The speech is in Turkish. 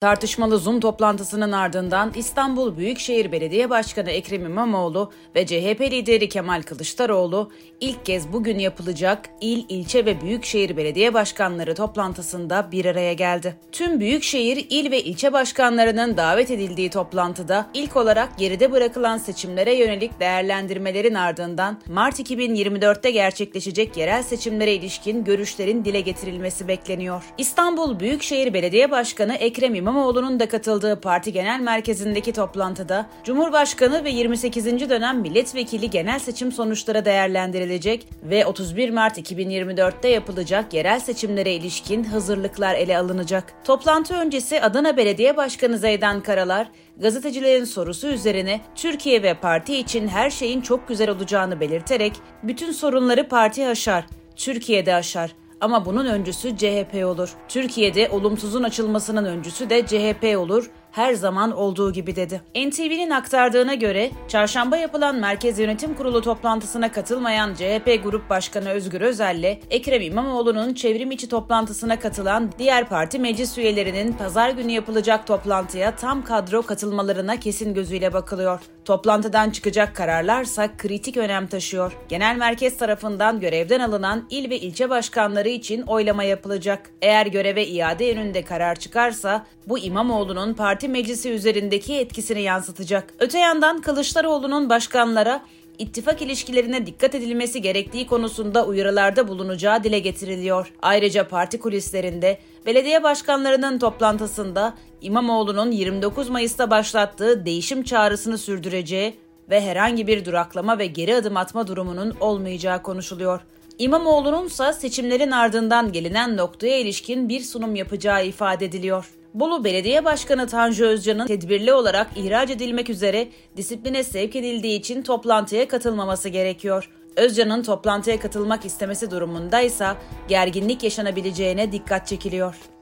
Tartışmalı Zoom toplantısının ardından İstanbul Büyükşehir Belediye Başkanı Ekrem İmamoğlu ve CHP lideri Kemal Kılıçdaroğlu ilk kez bugün yapılacak il, ilçe ve büyükşehir belediye başkanları toplantısında bir araya geldi. Tüm büyükşehir, il ve ilçe başkanlarının davet edildiği toplantıda ilk olarak geride bırakılan seçimlere yönelik değerlendirmelerin ardından Mart 2024'te gerçekleşecek yerel seçimlere ilişkin görüşlerin dile getirilmesi bekleniyor. İstanbul Büyükşehir Belediye Başkanı Ekrem İmamoğlu İmamoğlu'nun da katıldığı parti genel merkezindeki toplantıda Cumhurbaşkanı ve 28. dönem milletvekili genel seçim sonuçları değerlendirilecek ve 31 Mart 2024'te yapılacak yerel seçimlere ilişkin hazırlıklar ele alınacak. Toplantı öncesi Adana Belediye Başkanı Zeydan Karalar, gazetecilerin sorusu üzerine Türkiye ve parti için her şeyin çok güzel olacağını belirterek bütün sorunları parti aşar, Türkiye'de aşar ama bunun öncüsü CHP olur. Türkiye'de olumsuzun açılmasının öncüsü de CHP olur her zaman olduğu gibi dedi. NTV'nin aktardığına göre çarşamba yapılan Merkez Yönetim Kurulu toplantısına katılmayan CHP Grup Başkanı Özgür Özel ile Ekrem İmamoğlu'nun çevrim içi toplantısına katılan diğer parti meclis üyelerinin pazar günü yapılacak toplantıya tam kadro katılmalarına kesin gözüyle bakılıyor. Toplantıdan çıkacak kararlarsa kritik önem taşıyor. Genel merkez tarafından görevden alınan il ve ilçe başkanları için oylama yapılacak. Eğer göreve iade yönünde karar çıkarsa bu İmamoğlu'nun parti meclisi üzerindeki etkisini yansıtacak. Öte yandan Kılıçdaroğlu'nun başkanlara ittifak ilişkilerine dikkat edilmesi gerektiği konusunda uyarılarda bulunacağı dile getiriliyor. Ayrıca parti kulislerinde belediye başkanlarının toplantısında İmamoğlu'nun 29 Mayıs'ta başlattığı değişim çağrısını sürdüreceği ve herhangi bir duraklama ve geri adım atma durumunun olmayacağı konuşuluyor. İmamoğlu'nun ise seçimlerin ardından gelinen noktaya ilişkin bir sunum yapacağı ifade ediliyor. Bolu Belediye Başkanı Tanju Özcan'ın tedbirli olarak ihraç edilmek üzere disipline sevk edildiği için toplantıya katılmaması gerekiyor. Özcan'ın toplantıya katılmak istemesi durumunda ise gerginlik yaşanabileceğine dikkat çekiliyor.